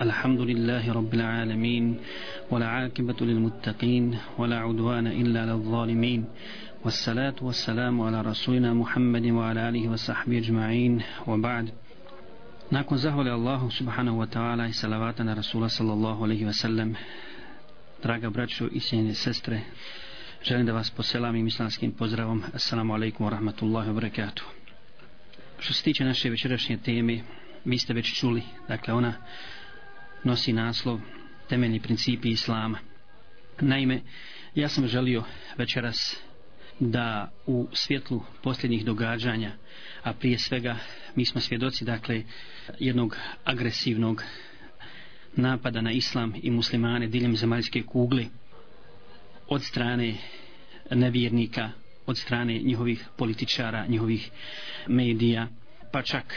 الحمد لله رب العالمين ولا عاقبة للمتقين ولا عدوان إلا للظالمين والصلاة والسلام على رسولنا محمد وعلى آله وصحبه أجمعين وبعد Nakon zahvali Allahu subhanahu wa ta'ala i salavata na Rasula sallallahu alaihi wa sallam Draga braćo i sjenje sestre Želim da vas poselam islamskim pozdravom Assalamu alaikum wa rahmatullahi wa barakatuh Što se tiče naše večerašnje teme Vi ste već čuli Dakle ona nosi naslov temeljni principi islama. Naime, ja sam želio večeras da u svjetlu posljednjih događanja, a prije svega mi smo svjedoci dakle jednog agresivnog napada na islam i muslimane diljem zemaljske kugle od strane nevjernika, od strane njihovih političara, njihovih medija, pa čak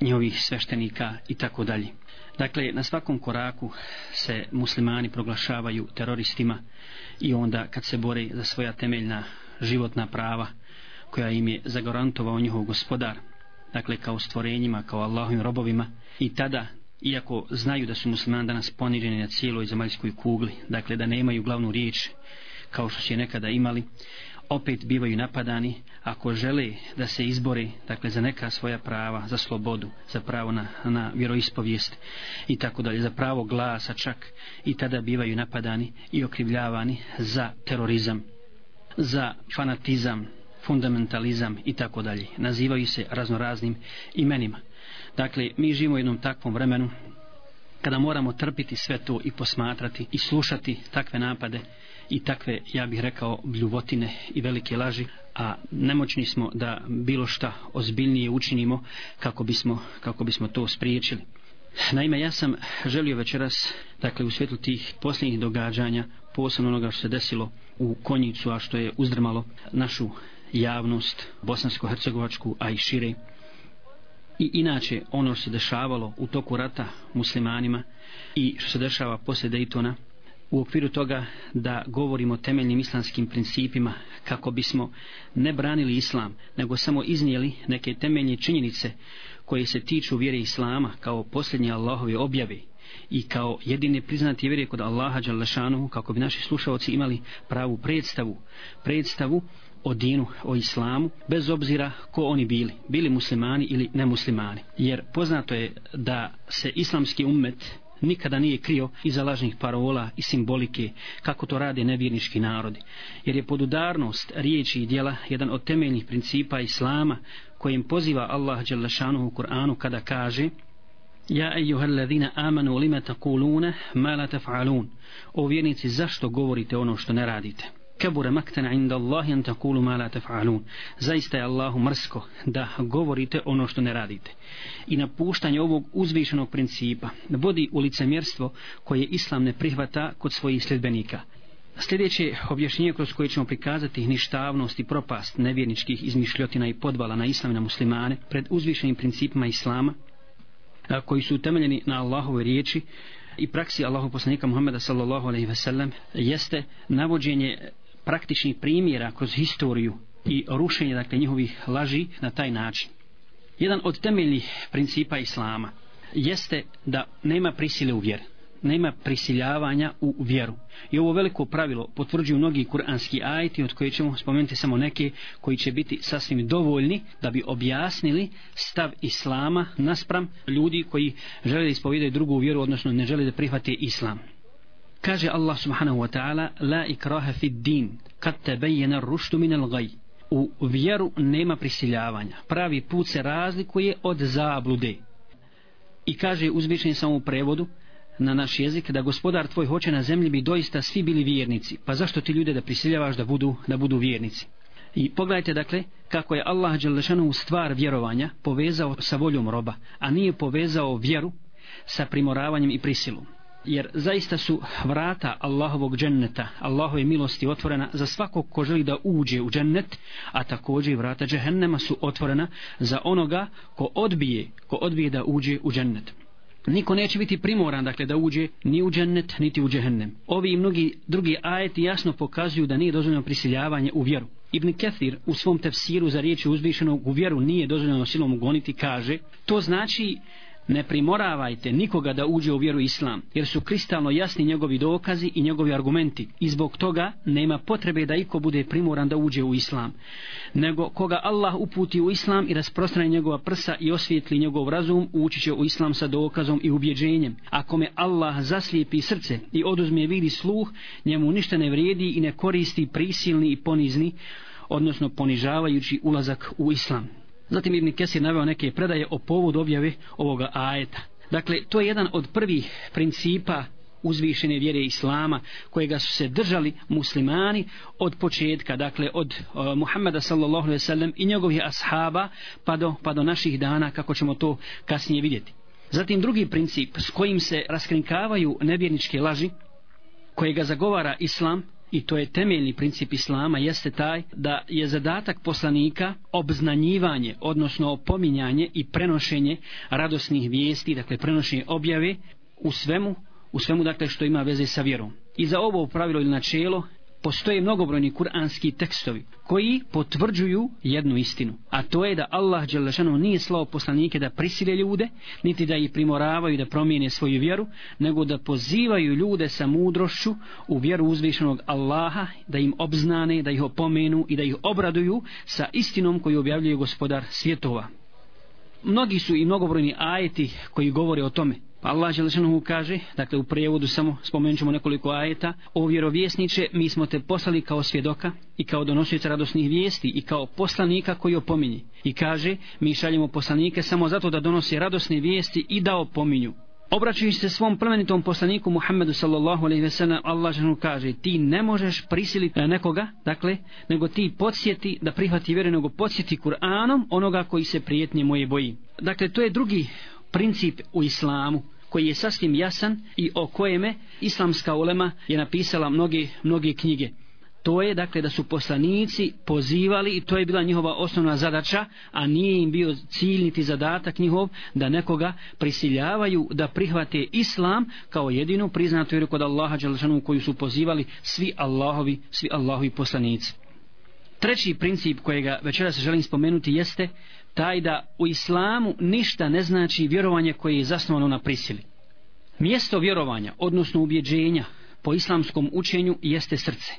njihovih sveštenika i tako dalje. Dakle, na svakom koraku se muslimani proglašavaju teroristima i onda kad se bore za svoja temeljna životna prava koja im je zagarantovao njihov gospodar, dakle kao stvorenjima, kao Allahovim robovima i tada, iako znaju da su muslimani danas poniženi na cijeloj zemaljskoj kugli, dakle da nemaju glavnu riječ kao što su je nekada imali, opet bivaju napadani ako žele da se izbori dakle za neka svoja prava, za slobodu, za pravo na, na vjeroispovijest i tako dalje, za pravo glasa čak i tada bivaju napadani i okrivljavani za terorizam, za fanatizam, fundamentalizam i tako dalje. Nazivaju se raznoraznim imenima. Dakle, mi živimo u jednom takvom vremenu kada moramo trpiti sve to i posmatrati i slušati takve napade i takve, ja bih rekao, bljuvotine i velike laži, a nemoćni smo da bilo šta ozbiljnije učinimo kako bismo, kako bismo to spriječili. Naime, ja sam želio večeras, dakle u svjetlu tih posljednjih događanja, posebno onoga što se desilo u Konjicu, a što je uzdrmalo našu javnost, bosansko-hercegovačku, a i šire, i inače ono što se dešavalo u toku rata muslimanima i što se dešava poslije Daytona, u okviru toga da govorimo o temeljnim islamskim principima kako bismo ne branili islam nego samo iznijeli neke temeljne činjenice koje se tiču vjere islama kao posljednje Allahove objave i kao jedine priznati vjere kod Allaha Đalešanu kako bi naši slušalci imali pravu predstavu predstavu o dinu, o islamu, bez obzira ko oni bili, bili muslimani ili nemuslimani. Jer poznato je da se islamski ummet nikada nije krio iza lažnih parola i simbolike kako to rade nevjernički narodi. Jer je podudarnost riječi i dijela jedan od temeljnih principa islama kojim poziva Allah Đelešanu u Kur'anu kada kaže Ja ejuhallazina amanu lima takuluna ma la taf'alun. O vjernici zašto govorite ono što ne radite? Kebure maktan inda Allahi an takulu ma la taf'alun. Zaista je Allahu mrsko da govorite ono što ne radite. I napuštanje ovog uzvišenog principa vodi u licemjerstvo koje Islam ne prihvata kod svojih sljedbenika. Sljedeće objašnjenje kroz koje ćemo prikazati ništavnost i propast nevjerničkih izmišljotina i podvala na islam i na muslimane pred uzvišenim principima Islama koji su utemeljeni na Allahove riječi i praksi Allahu poslanika Muhammeda sallallahu alejhi ve sellem jeste navođenje praktičnih primjera kroz historiju i rušenje dakle njihovih laži na taj način. Jedan od temeljnih principa islama jeste da nema prisile u vjeru nema prisiljavanja u vjeru. I ovo veliko pravilo potvrđuju mnogi kuranski ajti od koje ćemo spomenuti samo neke koji će biti sasvim dovoljni da bi objasnili stav islama naspram ljudi koji žele da ispovijedaju drugu vjeru, odnosno ne žele da prihvate islam. Kaže Allah subhanahu wa ta'ala La ikraha fi din kad tebejena ruštu minel gaj. U vjeru nema prisiljavanja. Pravi put se razlikuje od zablude. I kaže uzvišen samo u prevodu na naš jezik da gospodar tvoj hoće na zemlji bi doista svi bili vjernici. Pa zašto ti ljude da prisiljavaš da budu da budu vjernici? I pogledajte dakle kako je Allah dželešanu stvar vjerovanja povezao sa voljom roba a nije povezao vjeru sa primoravanjem i prisilom jer zaista su vrata Allahovog dženneta, Allahove milosti otvorena za svakog ko želi da uđe u džennet, a također i vrata džehennema su otvorena za onoga ko odbije, ko odbije da uđe u džennet. Niko neće biti primoran dakle da uđe ni u džennet niti u džehennem. Ovi i mnogi drugi ajeti jasno pokazuju da nije dozvoljeno prisiljavanje u vjeru. Ibn Kathir u svom tefsiru za riječi uzvišenog u vjeru nije dozvoljeno silom ugoniti kaže to znači ne primoravajte nikoga da uđe u vjeru islam, jer su kristalno jasni njegovi dokazi i njegovi argumenti i zbog toga nema potrebe da iko bude primoran da uđe u islam. Nego koga Allah uputi u islam i rasprostrani njegova prsa i osvijetli njegov razum, ući će u islam sa dokazom i ubjeđenjem. Ako me Allah zaslijepi srce i oduzme vidi sluh, njemu ništa ne vrijedi i ne koristi prisilni i ponizni, odnosno ponižavajući ulazak u islam. Zatim Ibn Kesir naveo neke predaje o povodu objave ovoga ajeta. Dakle, to je jedan od prvih principa uzvišene vjere Islama kojega su se držali muslimani od početka, dakle od uh, Muhammeda sallallahu alaihi sallam i njegovih ashaba pa do, pa do naših dana kako ćemo to kasnije vidjeti. Zatim drugi princip s kojim se raskrinkavaju nevjerničke laži kojega zagovara Islam i to je temeljni princip islama jeste taj da je zadatak poslanika obznanjivanje odnosno opominjanje i prenošenje radosnih vijesti dakle prenošenje objave u svemu u svemu dakle što ima veze sa vjerom. I za ovo pravilo ili načelo postoje mnogobrojni kuranski tekstovi koji potvrđuju jednu istinu a to je da Allah Đelešanu nije slao poslanike da prisile ljude niti da ih primoravaju da promijene svoju vjeru nego da pozivaju ljude sa mudrošću u vjeru uzvišenog Allaha da im obznane, da ih opomenu i da ih obraduju sa istinom koju objavljuje gospodar svjetova. Mnogi su i mnogobrojni ajeti koji govore o tome. Pa Allah Želešanuhu kaže, dakle u prijevodu samo spomenut ćemo nekoliko ajeta, o vjerovjesniče mi smo te poslali kao svjedoka i kao donosioca radosnih vijesti i kao poslanika koji opominje. I kaže, mi šaljemo poslanike samo zato da donose radosne vijesti i da opominju. Obraćujući se svom plemenitom poslaniku Muhammedu sallallahu alejhi ve sellem, Allah džanu kaže, ti ne možeš prisiliti e, nekoga, dakle, nego ti podsjeti da prihvati vjeru, nego podsjeti Kur'anom onoga koji se prijetnje moje boji. Dakle, to je drugi princip u islamu koji je sasvim jasan i o kojeme islamska ulema je napisala mnoge, mnoge knjige. To je dakle da su poslanici pozivali i to je bila njihova osnovna zadaća, a nije im bio cilj niti zadatak njihov da nekoga prisiljavaju da prihvate islam kao jedinu priznatu vjeru kod Allaha Đalšanu koju su pozivali svi Allahovi, svi Allahovi poslanici. Treći princip kojega večeras želim spomenuti jeste taj da u islamu ništa ne znači vjerovanje koje je zasnovano na prisili. Mjesto vjerovanja, odnosno ubjeđenja po islamskom učenju jeste srce.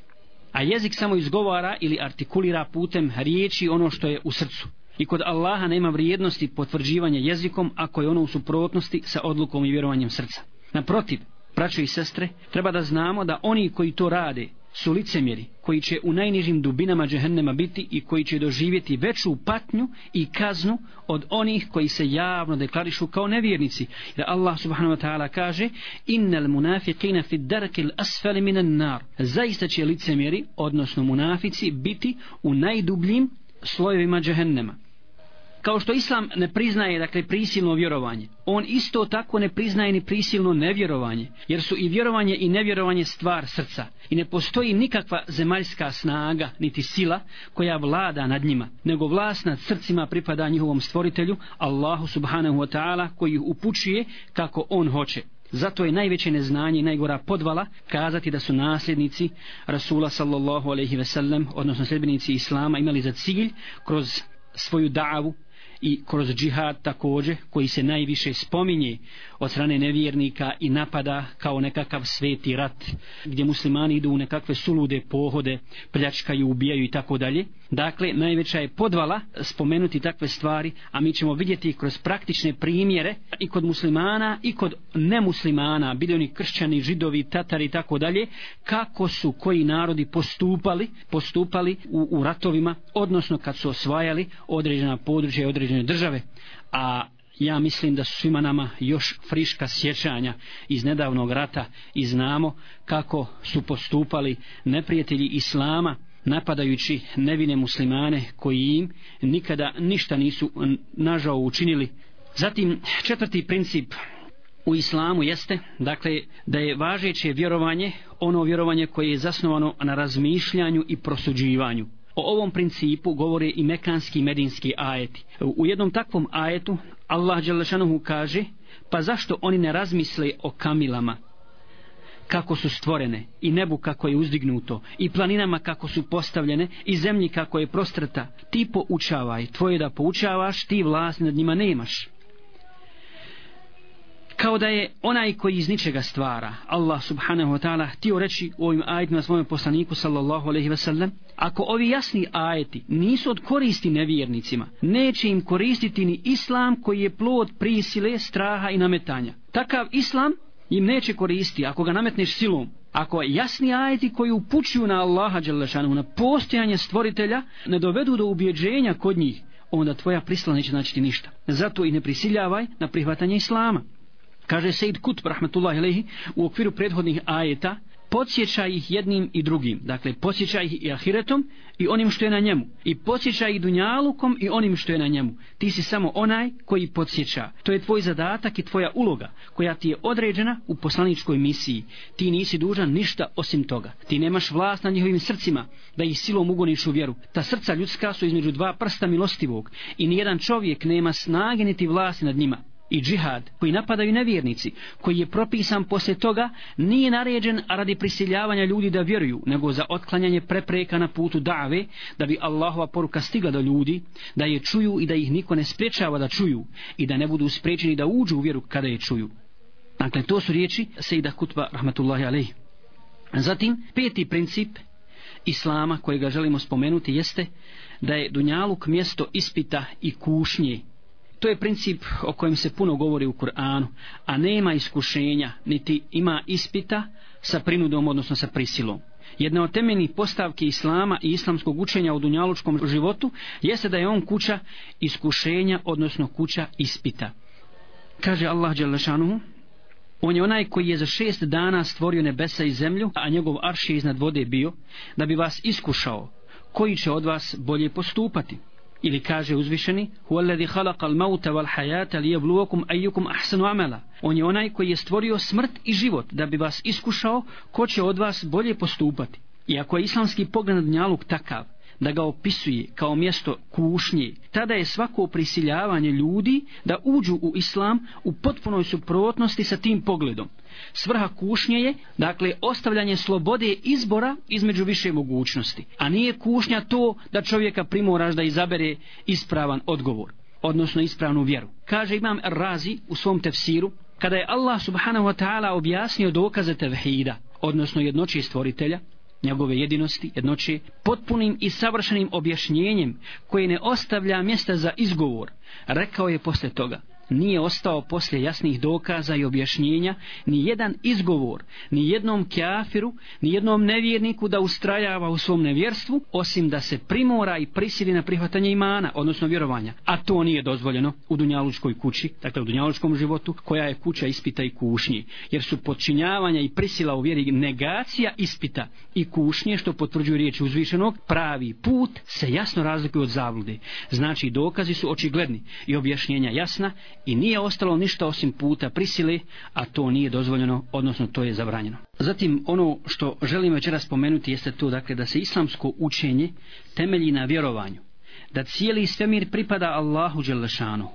A jezik samo izgovara ili artikulira putem riječi ono što je u srcu. I kod Allaha nema vrijednosti potvrđivanja jezikom ako je ono u suprotnosti sa odlukom i vjerovanjem srca. Naprotiv, braćo i sestre, treba da znamo da oni koji to rade su licemjeri koji će u najnižim dubinama džehennema biti i koji će doživjeti veću patnju i kaznu od onih koji se javno deklarišu kao nevjernici. Jer Allah subhanahu wa ta'ala kaže innal munafiqina fi darkil asfali minan nar. Zaista će licemjeri, odnosno munafici, biti u najdubljim slojevima džehennema kao što islam ne priznaje dakle prisilno vjerovanje on isto tako ne priznaje ni prisilno nevjerovanje jer su i vjerovanje i nevjerovanje stvar srca. I ne postoji nikakva zemaljska snaga niti sila koja vlada nad njima nego vlast nad srcima pripada njihovom stvoritelju Allahu subhanahu wa ta'ala koji ih upućuje kako on hoće. Zato je najveće neznanje i najgora podvala kazati da su nasljednici Rasula sallallahu alaihi ve sellem, odnosno sljedbenici Islama, imali za cilj kroz svoju davu, i kroz džihad također koji se najviše spominje od strane nevjernika i napada kao nekakav sveti rat gdje muslimani idu u nekakve sulude pohode, pljačkaju, ubijaju i tako dalje. Dakle, najveća je podvala spomenuti takve stvari, a mi ćemo vidjeti kroz praktične primjere i kod muslimana i kod nemuslimana, bili oni kršćani, židovi, tatari i tako dalje, kako su koji narodi postupali, postupali u, u ratovima, odnosno kad su osvajali određena područja i određene države. A ja mislim da su svima nama još friška sjećanja iz nedavnog rata i znamo kako su postupali neprijatelji Islama napadajući nevine muslimane koji im nikada ništa nisu nažao učinili. Zatim četvrti princip u islamu jeste dakle da je važeće vjerovanje ono vjerovanje koje je zasnovano na razmišljanju i prosuđivanju. O ovom principu govore i mekanski medinski ajeti. U jednom takvom ajetu Allah Đelešanuhu kaže pa zašto oni ne razmisle o kamilama kako su stvorene i nebu kako je uzdignuto i planinama kako su postavljene i zemlji kako je prostrta ti poučavaj tvoje da poučavaš ti vlast nad njima nemaš kao da je onaj koji iz ničega stvara Allah subhanahu wa ta'ala htio reći u ovim ajetima svome poslaniku sallallahu alaihi wasallam ako ovi jasni ajeti nisu od koristi nevjernicima neće im koristiti ni islam koji je plod prisile straha i nametanja takav islam im neće koristiti ako ga nametneš silom ako jasni ajeti koji upućuju na Allaha Đelešanu, na postojanje stvoritelja, ne dovedu do ubjeđenja kod njih, onda tvoja prisla neće značiti ništa. Zato i ne prisiljavaj na prihvatanje Islama. Kaže Sejid Kutb, rahmetullahi alehi, u okviru prethodnih ajeta, podsjeća ih jednim i drugim. Dakle, podsjeća ih i ahiretom i onim što je na njemu. I podsjeća ih dunjalukom i onim što je na njemu. Ti si samo onaj koji podsjeća. To je tvoj zadatak i tvoja uloga koja ti je određena u poslaničkoj misiji. Ti nisi dužan ništa osim toga. Ti nemaš vlast na njihovim srcima da ih silom ugoniš u vjeru. Ta srca ljudska su između dva prsta milostivog i nijedan čovjek nema snage niti vlasti nad njima i džihad koji napadaju nevjernici, koji je propisan poslije toga, nije naređen radi prisiljavanja ljudi da vjeruju, nego za otklanjanje prepreka na putu dave, da bi Allahova poruka stigla do ljudi, da je čuju i da ih niko ne spriječava da čuju i da ne budu spriječeni da uđu u vjeru kada je čuju. Dakle, to su riječi Sejda Kutba, rahmatullahi alejhi. Zatim, peti princip Islama kojega želimo spomenuti jeste da je Dunjaluk mjesto ispita i kušnje To je princip o kojem se puno govori u Kur'anu, a nema iskušenja, niti ima ispita sa prinudom, odnosno sa prisilom. Jedna od temeljnih postavki Islama i islamskog učenja u dunjalučkom životu jeste da je on kuća iskušenja, odnosno kuća ispita. Kaže Allah Đalešanuhu, On je onaj koji je za šest dana stvorio nebesa i zemlju, a njegov arš je iznad vode bio, da bi vas iskušao, koji će od vas bolje postupati. Ili kaže uzvišeni Huwallazi khalaqal mauta wal hayata liyabluwakum ayyukum ahsanu amala. On je onaj koji je stvorio smrt i život da bi vas iskušao ko će od vas bolje postupati. Iako je islamski pogled na dunjaluk takav, da ga opisuje kao mjesto kušnje, tada je svako prisiljavanje ljudi da uđu u islam u potpunoj suprotnosti sa tim pogledom. Svrha kušnje je, dakle, ostavljanje slobode izbora između više mogućnosti. A nije kušnja to da čovjeka primoraš da izabere ispravan odgovor, odnosno ispravnu vjeru. Kaže imam Razi u svom tefsiru, kada je Allah subhanahu wa ta'ala objasnio dokaze tevhida, odnosno jednoći stvoritelja, njegove jedinosti, jednoće, potpunim i savršenim objašnjenjem koje ne ostavlja mjesta za izgovor, rekao je posle toga, nije ostao poslije jasnih dokaza i objašnjenja ni jedan izgovor, ni jednom kjafiru, ni jednom nevjerniku da ustrajava u svom nevjerstvu, osim da se primora i prisili na prihvatanje imana, odnosno vjerovanja. A to nije dozvoljeno u Dunjalučkoj kući, dakle u Dunjalučkom životu, koja je kuća ispita i kušnji, Jer su podčinjavanja i prisila u vjeri negacija ispita i kušnje, što potvrđuju riječi uzvišenog, pravi put se jasno razlikuje od zavlude. Znači dokazi su očigledni i objašnjenja jasna i nije ostalo ništa osim puta prisile, a to nije dozvoljeno, odnosno to je zabranjeno. Zatim ono što želim večera spomenuti jeste to dakle da se islamsko učenje temelji na vjerovanju, da cijeli svemir pripada Allahu Đelešanu,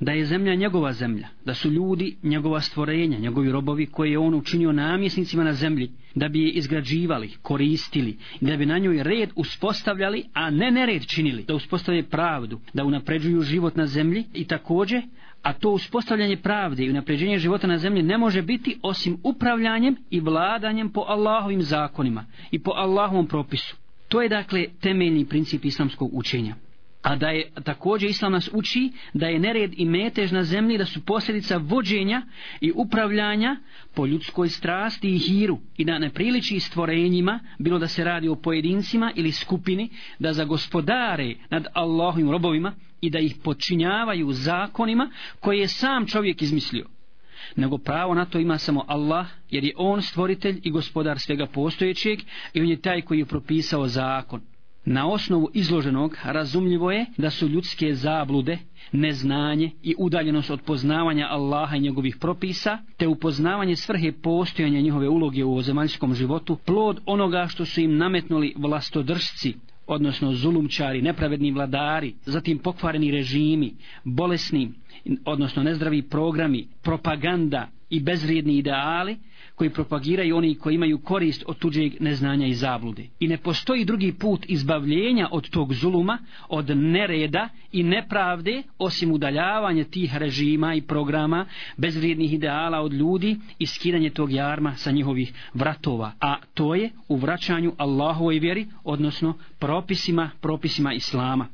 da je zemlja njegova zemlja, da su ljudi njegova stvorenja, njegovi robovi koje je on učinio namjesnicima na zemlji, da bi je izgrađivali, koristili, da bi na njoj red uspostavljali, a ne nered činili, da uspostave pravdu, da unapređuju život na zemlji i također a to uspostavljanje pravde i unapređenje života na zemlji ne može biti osim upravljanjem i vladanjem po Allahovim zakonima i po Allahovom propisu. To je dakle temeljni princip islamskog učenja. A da je također islam nas uči da je nered i metež na zemlji da su posljedica vođenja i upravljanja po ljudskoj strasti i hiru i da ne priliči stvorenjima, bilo da se radi o pojedincima ili skupini, da za gospodare nad Allahovim robovima i da ih počinjavaju zakonima koje je sam čovjek izmislio. Nego pravo na to ima samo Allah, jer je on stvoritelj i gospodar svega postojećeg i on je taj koji je propisao zakon. Na osnovu izloženog razumljivo je da su ljudske zablude, neznanje i udaljenost od poznavanja Allaha i njegovih propisa, te upoznavanje svrhe postojanja njihove uloge u ozemaljskom životu, plod onoga što su im nametnuli vlastodržci, odnosno zulumčari, nepravedni vladari, zatim pokvareni režimi, bolesni, odnosno nezdravi programi, propaganda i bezvrijedni ideali koji propagiraju oni koji imaju korist od tuđeg neznanja i zablude. I ne postoji drugi put izbavljenja od tog zuluma, od nereda i nepravde, osim udaljavanja tih režima i programa bezvrijednih ideala od ljudi i skidanje tog jarma sa njihovih vratova. A to je u vraćanju Allahovoj vjeri, odnosno propisima, propisima Islama.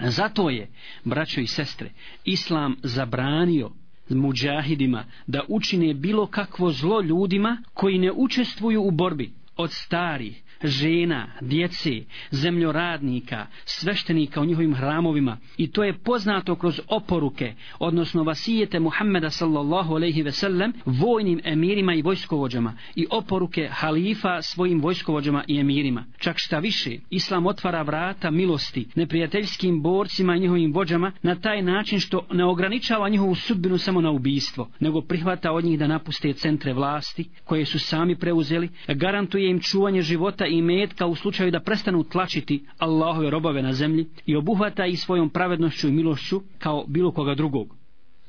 Zato je, braćo i sestre, Islam zabranio muđahidima da učine bilo kakvo zlo ljudima koji ne učestvuju u borbi od starih, žena, djece, zemljoradnika, sveštenika u njihovim hramovima i to je poznato kroz oporuke, odnosno vasijete Muhammeda sallallahu aleyhi ve sellem vojnim emirima i vojskovođama i oporuke halifa svojim vojskovođama i emirima. Čak šta više, Islam otvara vrata milosti neprijateljskim borcima i njihovim vođama na taj način što ne ograničava njihovu sudbinu samo na ubijstvo, nego prihvata od njih da napuste centre vlasti koje su sami preuzeli, garantuje im čuvanje života i metka u slučaju da prestanu tlačiti Allahove robove na zemlji i obuhvata i svojom pravednošću i milošću kao bilo koga drugog.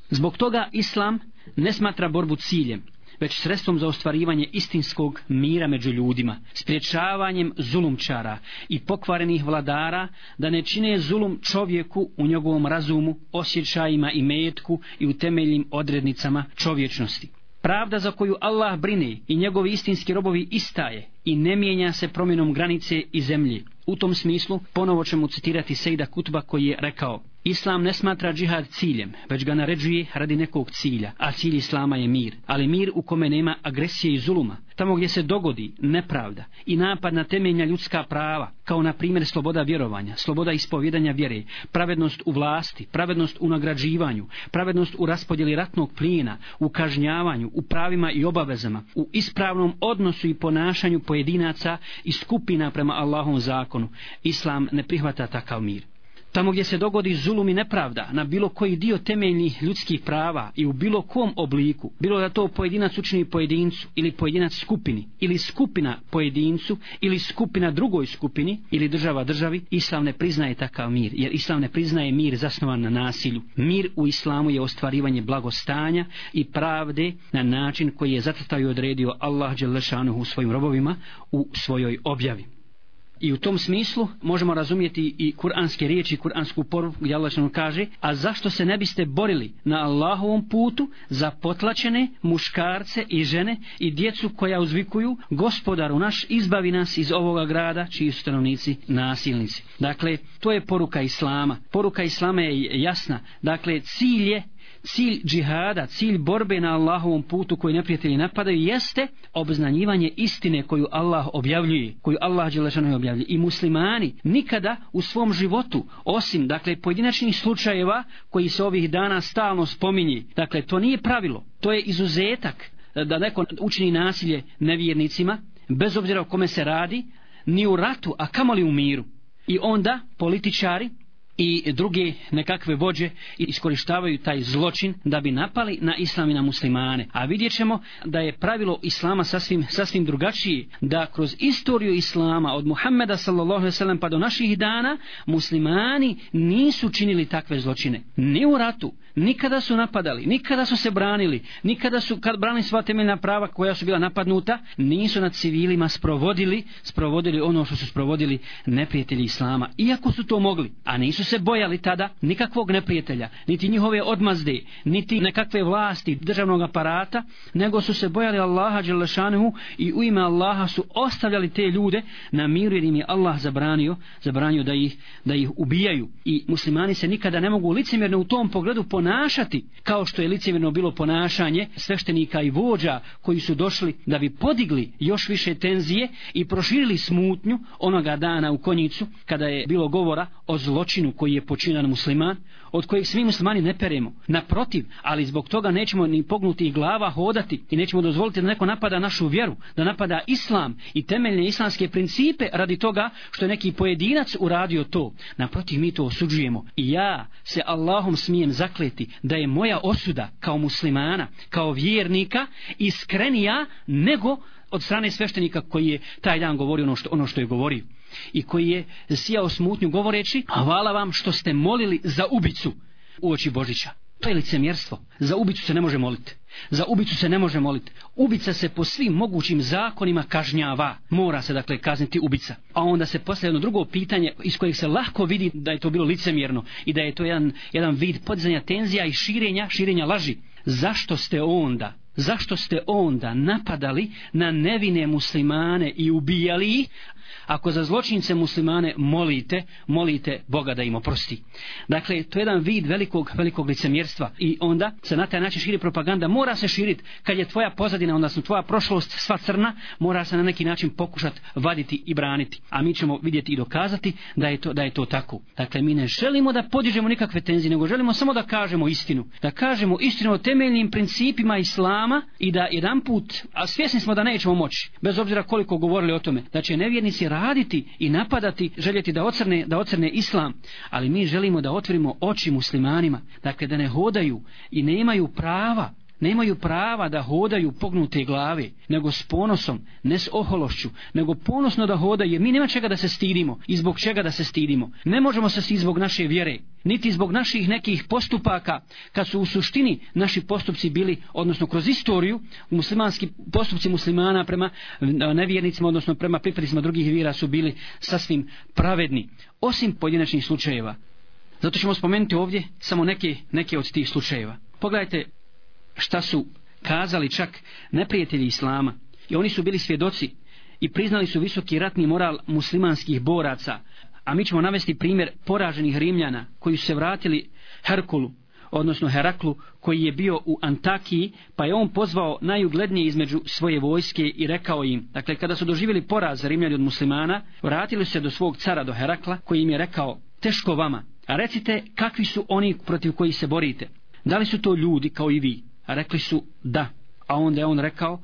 Zbog toga Islam ne smatra borbu ciljem, već sredstvom za ostvarivanje istinskog mira među ljudima, spriječavanjem zulumčara i pokvarenih vladara da ne čine zulum čovjeku u njegovom razumu, osjećajima i metku i u temeljnim odrednicama čovječnosti. Pravda za koju Allah brine i njegovi istinski robovi istaje i ne mijenja se promjenom granice i zemlje. U tom smislu ponovo ćemo citirati Sejda Kutba koji je rekao Islam ne smatra džihad ciljem, već ga naređuje radi nekog cilja, a cilj Islama je mir, ali mir u kome nema agresije i zuluma. Tamo gdje se dogodi nepravda i napad na temeljna ljudska prava, kao na primjer sloboda vjerovanja, sloboda ispovjedanja vjere, pravednost u vlasti, pravednost u nagrađivanju, pravednost u raspodjeli ratnog plijena, u kažnjavanju, u pravima i obavezama, u ispravnom odnosu i ponašanju pojedinaca i skupina prema Allahom zakonu. Islam ne prihvata takav mir. Tamo gdje se dogodi zulum i nepravda na bilo koji dio temeljnih ljudskih prava i u bilo kom obliku, bilo da to pojedinac učini pojedincu ili pojedinac skupini ili skupina pojedincu ili skupina drugoj skupini ili država državi, Islam ne priznaje takav mir, jer Islam ne priznaje mir zasnovan na nasilju. Mir u Islamu je ostvarivanje blagostanja i pravde na način koji je zacrtao i odredio Allah Đelešanuhu u svojim robovima u svojoj objavi. I u tom smislu možemo razumjeti i kuranske riječi, kuransku poruku gdje Allah kaže a zašto se ne biste borili na Allahovom putu za potlačene muškarce i žene i djecu koja uzvikuju gospodaru naš izbavi nas iz ovoga grada čiji su stanovnici nasilnici. Dakle, to je poruka Islama. Poruka Islama je jasna. Dakle, cilj je cilj džihada, cilj borbe na Allahovom putu koji neprijatelji napadaju jeste obznanjivanje istine koju Allah objavljuje, koju Allah Đelešanu objavljuje. I muslimani nikada u svom životu, osim dakle pojedinačnih slučajeva koji se ovih dana stalno spominje, dakle to nije pravilo, to je izuzetak eh, da neko učini nasilje nevjernicima, bez obzira o kome se radi, ni u ratu, a kamoli u miru. I onda političari i druge nekakve vođe iskorištavaju taj zločin da bi napali na islam i na muslimane. A vidjet ćemo da je pravilo islama sasvim, sasvim drugačije, da kroz istoriju islama od Muhammeda s.a.v. pa do naših dana muslimani nisu činili takve zločine. Ni u ratu, nikada su napadali, nikada su se branili, nikada su kad branili sva temeljna prava koja su bila napadnuta, nisu nad civilima sprovodili, sprovodili ono što su sprovodili neprijatelji islama. Iako su to mogli, a nisu se bojali tada nikakvog neprijatelja, niti njihove odmazde, niti nekakve vlasti državnog aparata, nego su se bojali Allaha Đelešanuhu i u ime Allaha su ostavljali te ljude na miru jer im je Allah zabranio, zabranio da ih, da ih ubijaju. I muslimani se nikada ne mogu licemjerno u tom pogledu ponašati kao što je licemjerno bilo ponašanje sveštenika i vođa koji su došli da bi podigli još više tenzije i proširili smutnju onoga dana u konjicu kada je bilo govora o zločinu koji je počinan musliman, od kojih svi muslimani ne peremo. Naprotiv, ali zbog toga nećemo ni pognuti i glava hodati i nećemo dozvoliti da neko napada našu vjeru, da napada islam i temeljne islamske principe radi toga što je neki pojedinac uradio to. Naprotiv, mi to osuđujemo. I ja se Allahom smijem zakleti da je moja osuda kao muslimana, kao vjernika iskrenija nego od strane sveštenika koji je taj dan govorio ono što, ono što je govorio i koji je sijao smutnju govoreći hvala vam što ste molili za ubicu u oči Božića. To je licemjerstvo. Za ubicu se ne može moliti. Za ubicu se ne može moliti. Ubica se po svim mogućim zakonima kažnjava. Mora se dakle kazniti ubica. A onda se postaje jedno drugo pitanje iz kojeg se lahko vidi da je to bilo licemjerno i da je to jedan, jedan vid podizanja tenzija i širenja, širenja laži. Zašto ste onda Zašto ste onda napadali na nevine muslimane i ubijali ih, ako za zločince muslimane molite, molite Boga da im oprosti. Dakle, to je jedan vid velikog, velikog licemjerstva i onda se na taj način širi propaganda, mora se širiti kad je tvoja pozadina, odnosno tvoja prošlost sva crna, mora se na neki način pokušati vaditi i braniti. A mi ćemo vidjeti i dokazati da je to, da je to tako. Dakle, mi ne želimo da podižemo nikakve tenzije, nego želimo samo da kažemo istinu. Da kažemo istinu o temeljnim principima islama i da jedan put, a svjesni smo da nećemo moći, bez obzira koliko govorili o tome, da će nevjernici raditi i napadati, željeti da ocrne, da ocrne islam, ali mi želimo da otvorimo oči muslimanima, dakle da ne hodaju i ne imaju prava nemaju prava da hodaju pognute glave, nego s ponosom, ne s ohološću, nego ponosno da hodaju, jer mi nema čega da se stidimo i zbog čega da se stidimo. Ne možemo se stiditi zbog naše vjere, niti zbog naših nekih postupaka, kad su u suštini naši postupci bili, odnosno kroz istoriju, muslimanski postupci muslimana prema e, nevjernicima, odnosno prema pripadnicima drugih vjera su bili sasvim pravedni, osim pojedinačnih slučajeva. Zato ćemo spomenuti ovdje samo neke, neke od tih slučajeva. Pogledajte šta su kazali čak neprijatelji Islama. I oni su bili svjedoci i priznali su visoki ratni moral muslimanskih boraca. A mi ćemo navesti primjer poraženih Rimljana koji su se vratili Herkulu, odnosno Heraklu, koji je bio u Antakiji, pa je on pozvao najuglednije između svoje vojske i rekao im, dakle, kada su doživjeli poraz Rimljani od muslimana, vratili se do svog cara, do Herakla, koji im je rekao, teško vama, a recite kakvi su oni protiv koji se borite. Da li su to ljudi kao i vi? A rekli su da. A onda je on rekao,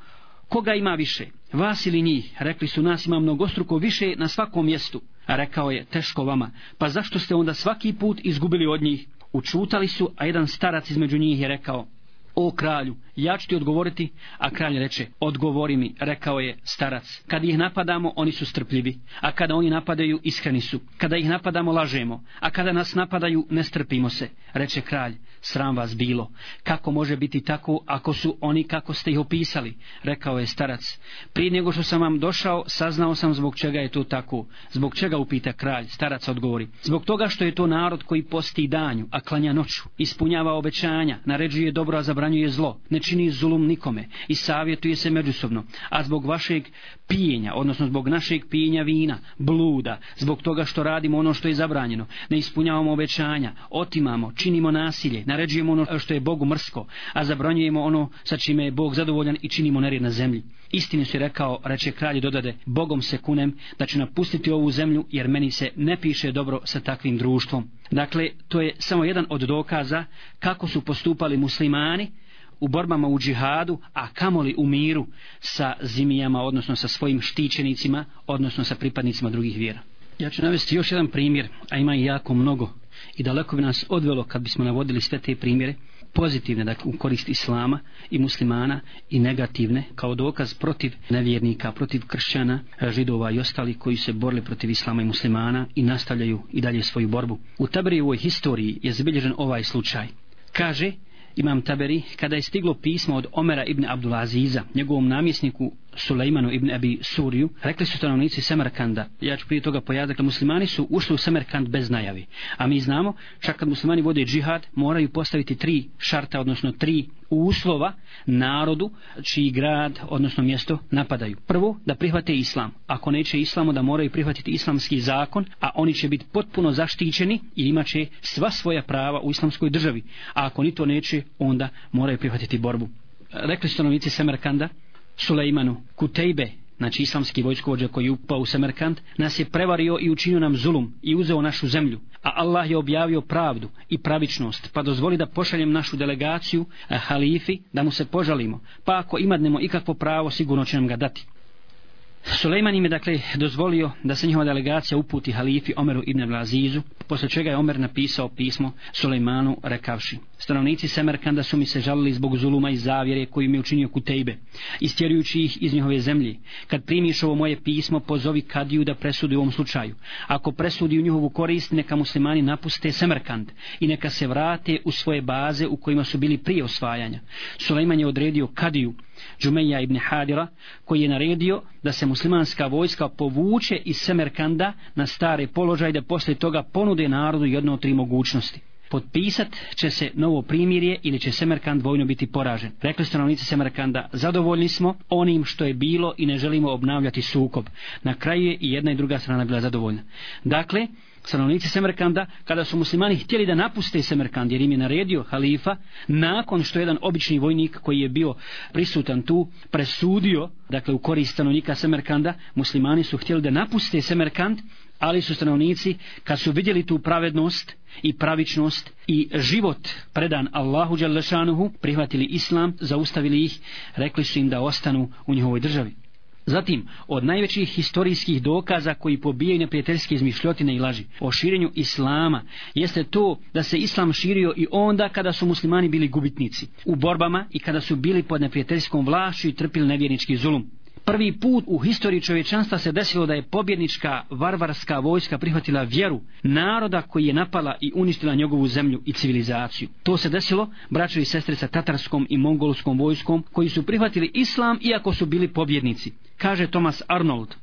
koga ima više, vas ili njih? Rekli su, nas ima mnogostruko više na svakom mjestu. A rekao je, teško vama, pa zašto ste onda svaki put izgubili od njih? Učutali su, a jedan starac između njih je rekao, o kralju, ja ću ti odgovoriti, a kralj reče, odgovori mi, rekao je starac. Kad ih napadamo, oni su strpljivi, a kada oni napadaju, iskreni su. Kada ih napadamo, lažemo, a kada nas napadaju, ne strpimo se, reče kralj. Sram vas bilo. Kako može biti tako, ako su oni kako ste ih opisali, rekao je starac. Prije nego što sam vam došao, saznao sam zbog čega je to tako. Zbog čega upita kralj, starac odgovori. Zbog toga što je to narod koji posti danju, a klanja noću, ispunjava obećanja, naređuje dobro, a zabranjuje zlo, ne čini zulum nikome i savjetuje se međusobno, a zbog vašeg pijenja, odnosno zbog našeg pijenja vina, bluda, zbog toga što radimo ono što je zabranjeno, ne ispunjavamo obećanja, otimamo, činimo nasilje, naređujemo ono što je Bogu mrsko, a zabranjujemo ono sa čime je Bog zadovoljan i činimo nered na zemlji. Istinu si rekao, reče kralj dodade, Bogom se kunem da ću napustiti ovu zemlju jer meni se ne piše dobro sa takvim društvom. Dakle, to je samo jedan od dokaza kako su postupali muslimani u borbama u džihadu, a kamoli u miru sa zimijama, odnosno sa svojim štićenicima, odnosno sa pripadnicima drugih vjera. Ja ću navesti još jedan primjer, a ima i jako mnogo i daleko bi nas odvelo kad bismo navodili sve te primjere, pozitivne dakle, u korist islama i muslimana i negativne kao dokaz protiv nevjernika, protiv kršćana, židova i ostali koji se borili protiv islama i muslimana i nastavljaju i dalje svoju borbu. U Taberijevoj historiji je zabilježen ovaj slučaj. Kaže, Imam Taberi, kada je stiglo pismo od Omera ibn Abdulaziza, njegovom namjesniku Sulejmanu ibn Abi Suriju, rekli su stanovnici Semerkanda, ja ću prije toga pojaviti, dakle muslimani su ušli u Semerkand bez najavi. A mi znamo, čak kad muslimani vode džihad, moraju postaviti tri šarta, odnosno tri uslova narodu čiji grad, odnosno mjesto napadaju. Prvo, da prihvate islam. Ako neće islamu, da moraju prihvatiti islamski zakon, a oni će biti potpuno zaštićeni i imat će sva svoja prava u islamskoj državi. A ako ni to neće, onda moraju prihvatiti borbu. Rekli stanovnici Semerkanda, Sulejmanu Kutejbe, znači islamski vojskovođa koji je upao u Semerkant, nas je prevario i učinio nam zulum i uzeo našu zemlju. A Allah je objavio pravdu i pravičnost, pa dozvoli da pošaljem našu delegaciju eh, halifi da mu se požalimo, pa ako imadnemo ikakvo pravo, sigurno će nam ga dati. Sulejman im je dakle dozvolio da se njihova delegacija uputi halifi Omeru ibn Blazizu, posle čega je Omer napisao pismo Sulejmanu rekavši Stanovnici Semerkanda su mi se žalili zbog zuluma i zavjere koji mi je učinio Kutejbe, istjerujući ih iz njihove zemlje. Kad primiš ovo moje pismo, pozovi Kadiju da presudi u ovom slučaju. Ako presudi u njihovu korist, neka muslimani napuste Semerkand i neka se vrate u svoje baze u kojima su bili prije osvajanja. Sulejman je odredio Kadiju, Džumeja ibn Hadira, koji je naredio da se muslimanska vojska povuče iz Semerkanda na stare položaj da posle toga ponude narodu jedno od tri mogućnosti potpisat će se novo primirje ili će Semerkand vojno biti poražen. Rekli stanovnici Semerkanda, zadovoljni smo onim što je bilo i ne želimo obnavljati sukob. Na kraju je i jedna i druga strana bila zadovoljna. Dakle, stanovnici Semerkanda, kada su muslimani htjeli da napuste Semerkand, jer im je naredio halifa, nakon što jedan obični vojnik koji je bio prisutan tu, presudio, dakle u korist stanovnika Semerkanda, muslimani su htjeli da napuste Semerkand, ali su stanovnici kad su vidjeli tu pravednost i pravičnost i život predan Allahu Đalešanuhu prihvatili islam, zaustavili ih rekli su im da ostanu u njihovoj državi. Zatim, od najvećih historijskih dokaza koji pobijaju neprijateljske izmišljotine i laži o širenju islama, jeste to da se islam širio i onda kada su muslimani bili gubitnici u borbama i kada su bili pod neprijateljskom vlašću i trpili nevjernički zulum. Prvi put u historiji čovječanstva se desilo da je pobjednička varvarska vojska prihvatila vjeru naroda koji je napala i uništila njegovu zemlju i civilizaciju. To se desilo braćo i sestre sa tatarskom i mongolskom vojskom koji su prihvatili islam iako su bili pobjednici. Kaže Thomas Arnold,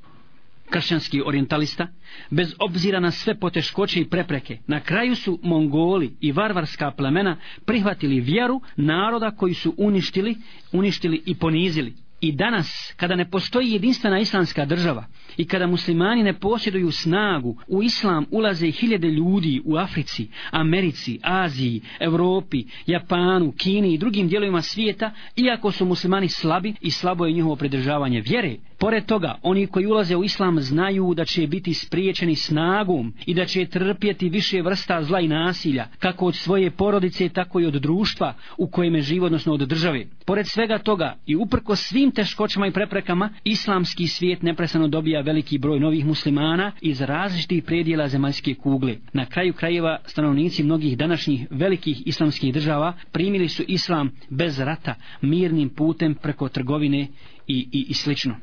kršćanski orientalista, bez obzira na sve poteškoće i prepreke, na kraju su mongoli i varvarska plemena prihvatili vjeru naroda koji su uništili, uništili i ponizili. I danas, kada ne postoji jedinstvena islamska država i kada muslimani ne posjeduju snagu, u islam ulaze hiljade ljudi u Africi, Americi, Aziji, Europi, Japanu, Kini i drugim dijelovima svijeta, iako su muslimani slabi i slabo je njihovo pridržavanje vjere, Pored toga, oni koji ulaze u islam znaju da će biti spriječeni snagom i da će trpjeti više vrsta zla i nasilja, kako od svoje porodice, tako i od društva u kojem je živo, odnosno od države. Pored svega toga i uprko svim teškoćama i preprekama, islamski svijet neprestano dobija veliki broj novih muslimana iz različitih predjela zemaljske kugle. Na kraju krajeva stanovnici mnogih današnjih velikih islamskih država primili su islam bez rata, mirnim putem preko trgovine i, i, i slično.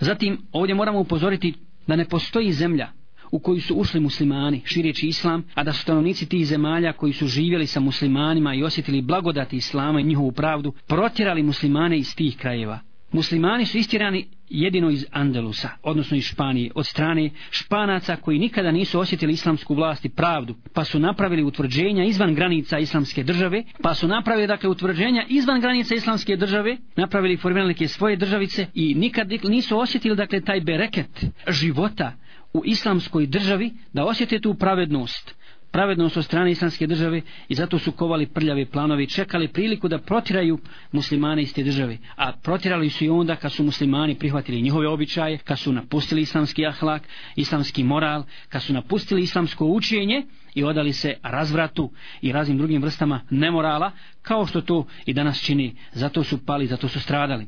Zatim, ovdje moramo upozoriti da ne postoji zemlja u koju su ušli muslimani, šireći islam, a da su stanovnici tih zemalja koji su živjeli sa muslimanima i osjetili blagodati islama i njihovu pravdu, protjerali muslimane iz tih krajeva. Muslimani su istirani jedino iz Andalusa, odnosno iz Španije, od strane španaca koji nikada nisu osjetili islamsku vlast i pravdu, pa su napravili utvrđenja izvan granica islamske države, pa su napravili dakle utvrđenja izvan granica islamske države, napravili formirali neke svoje državice i nikad nisu osjetili dakle taj bereket života u islamskoj državi da osjete tu pravednost pravednost od strane islamske države i zato su kovali prljavi planovi čekali priliku da protiraju muslimane iz te države. A protirali su i onda kad su muslimani prihvatili njihove običaje, kad su napustili islamski ahlak, islamski moral, kad su napustili islamsko učenje i odali se razvratu i raznim drugim vrstama nemorala, kao što to i danas čini. Zato su pali, zato su stradali.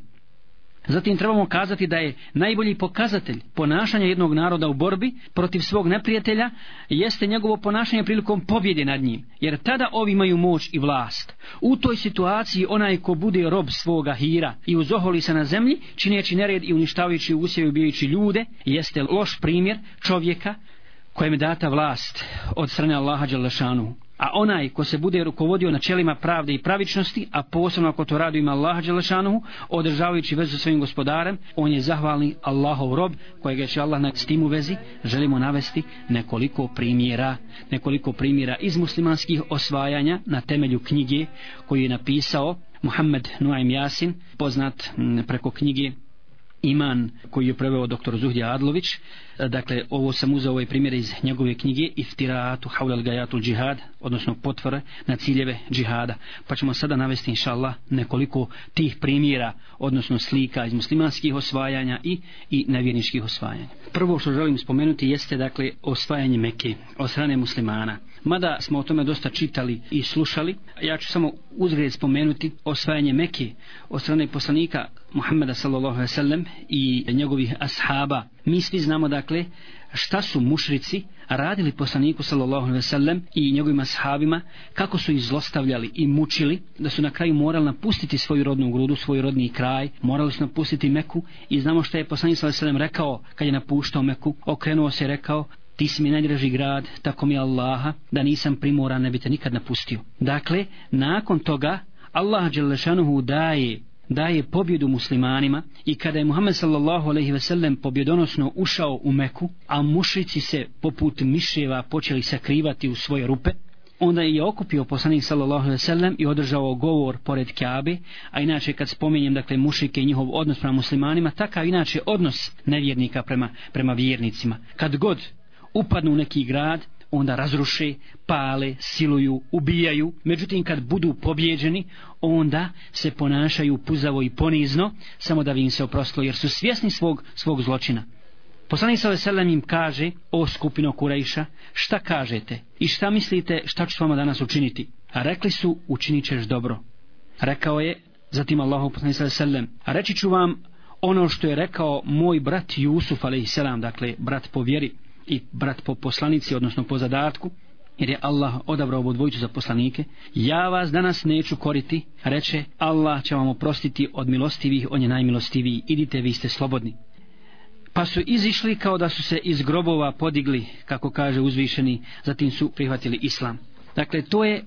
Zatim trebamo kazati da je najbolji pokazatelj ponašanja jednog naroda u borbi protiv svog neprijatelja jeste njegovo ponašanje prilikom pobjede nad njim. Jer tada ovi imaju moć i vlast. U toj situaciji onaj ko bude rob svoga hira i uzoholi se na zemlji, čineći nered i uništavajući usjeve ubijajući ljude, jeste loš primjer čovjeka kojem je data vlast od strane Allaha Đalešanu. A onaj ko se bude rukovodio načelima pravde i pravičnosti, a posebno ako to radi ima Allaha Đelešanuhu, održavajući vezu sa svojim gospodarem, on je zahvalni Allahov rob, kojeg će Allah na s tim u vezi, želimo navesti nekoliko primjera, nekoliko primjera iz muslimanskih osvajanja na temelju knjige koju je napisao Muhammed Nuaim Jasin, poznat preko knjige iman koji je preveo doktor Zuhdija Adlović dakle ovo sam uzeo ovaj primjer iz njegove knjige Iftiratu Haulal Gajatul Džihad odnosno potvore na ciljeve džihada pa ćemo sada navesti inša Allah nekoliko tih primjera odnosno slika iz muslimanskih osvajanja i, i nevjerničkih osvajanja prvo što želim spomenuti jeste dakle osvajanje Mekke od strane muslimana Mada smo o tome dosta čitali i slušali, ja ću samo uzgred spomenuti osvajanje Mekke od strane poslanika Muhammeda sallallahu alejhi ve sellem i njegovih ashaba. Mi svi znamo dakle šta su mušrici radili poslaniku sallallahu alejhi ve sellem i njegovim ashabima, kako su ih zlostavljali i mučili, da su na kraju morali napustiti svoju rodnu grudu, svoj rodni kraj, morali su napustiti Meku i znamo šta je poslanik sallallahu alejhi ve sellem rekao kad je napuštao Meku, okrenuo se i rekao ti si mi najdraži grad, tako mi Allaha, da nisam primoran, ne bi te nikad napustio. Dakle, nakon toga, Allah Đelešanuhu daje daje pobjedu muslimanima i kada je Muhammed sallallahu alejhi ve sellem pobjedonosno ušao u Meku, a mušici se poput miševa počeli sakrivati u svoje rupe, onda je okupio poslanik sallallahu alejhi ve sellem i održao govor pored Kabe, a inače kad spominjem dakle mušike i njihov odnos prema muslimanima, takav inače odnos nevjernika prema prema vjernicima. Kad god upadnu u neki grad, onda razruše, pale, siluju, ubijaju. Međutim, kad budu pobjeđeni, onda se ponašaju puzavo i ponizno, samo da bi im se oprostilo, jer su svjesni svog, svog zločina. Poslanik sa veselem im kaže, o skupino Kurejša, šta kažete i šta mislite šta ću s vama danas učiniti? A rekli su, učinit ćeš dobro. Rekao je, zatim Allahu poslanik sa veselem, a reći ću vam ono što je rekao moj brat Jusuf, alaihissalam, dakle, brat po vjeri, i brat po poslanici, odnosno po zadatku, jer je Allah odabrao ovu dvojicu za poslanike, ja vas danas neću koriti, reče, Allah će vam oprostiti od milostivih, on je najmilostiviji, idite, vi ste slobodni. Pa su izišli kao da su se iz grobova podigli, kako kaže uzvišeni, zatim su prihvatili islam. Dakle, to je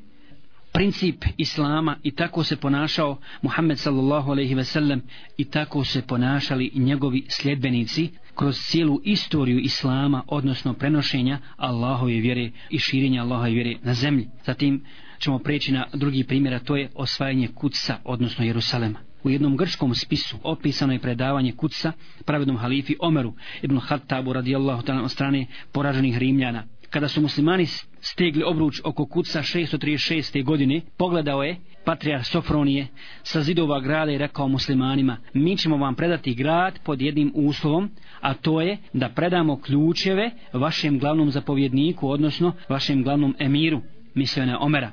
princip islama i tako se ponašao Muhammed sallallahu alejhi ve sellem i tako se ponašali njegovi sljedbenici kroz cijelu istoriju islama odnosno prenošenja Allahove vjere i širenja Allahove vjere na zemlji. Zatim ćemo preći na drugi primjer a to je osvajanje Kutsa odnosno Jerusalema. U jednom grčkom spisu opisano je predavanje Kutsa pravednom halifi Omeru ibn Hattabu radijallahu ta'ala od strane poraženih Rimljana kada su muslimani stegli obruč oko kuca 636. godine, pogledao je patrijar Sofronije sa zidova grada i rekao muslimanima, mi ćemo vam predati grad pod jednim uslovom, a to je da predamo ključeve vašem glavnom zapovjedniku, odnosno vašem glavnom emiru, mislio na Omera.